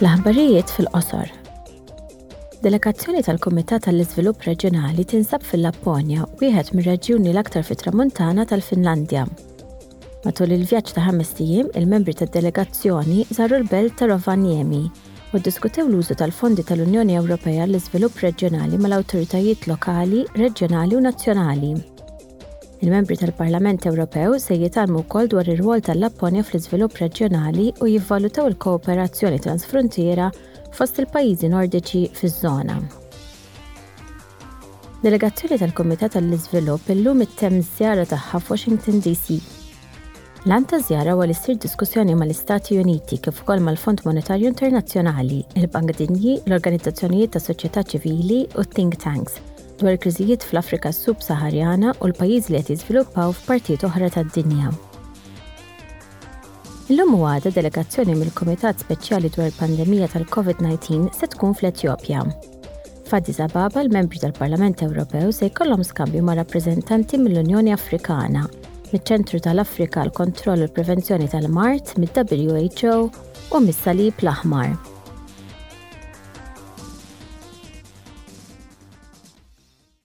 L-aħbarijiet fil-qosor. Delegazzjoni tal-Kumitat tal-Iżvilupp Reġjonali tinsab fil-Lapponja, wieħed mir-reġjuni l-aktar fit-Tramuntana tal-Finlandja. Matul il-vjaġġ ta' ħames ijiem, il-membri tad-delegazzjoni żaru l-belt ta' Rovaniemi u ddiskutew l-użu tal-fondi tal-Unjoni Ewropea għall-iżvilupp reġjonali mal-awtoritajiet lokali, reġjonali u nazzjonali. Il-membri tal-Parlament Ewropew se jitgħallmu wkoll dwar ir-rwol tal-Laponja fl-iżvilupp reġjonali u jivvalutaw il-kooperazzjoni transfruntiera fost il-pajjiżi Nordiċi fiż-żona. Delegazzjoni tal-Kumitat għall-Iżvilupp illum ittemm iż-żjara tagħha f'Washington DC. L-għan ta' żjara huwa li ssir diskussjoni mal-Istati Uniti kif ukoll mal-Fond Monetarju Internazzjonali, il-Bank Dinji, l-organizzazzjonijiet ta' soċjetà ċivili u t-think tanks dwar il-kriżijiet fl-Afrika Sub-Saharjana u l-pajjiżi li qed jiżviluppaw f'partijiet oħra tad-dinja. Illum u għada delegazzjoni mill-Kumitat Speċjali dwar il-Pandemija tal-COVID-19 se tkun fl-Etjopja. F'Addis Ababa l-membri tal-Parlament Ewropew se jkollhom skambju ma' rappreżentanti mill-Unjoni Afrikana, miċ-Ċentru tal-Afrika għall kontroll u l-Prevenzjoni tal-Mard, mid-WHO u mis-Salib l-Aħmar.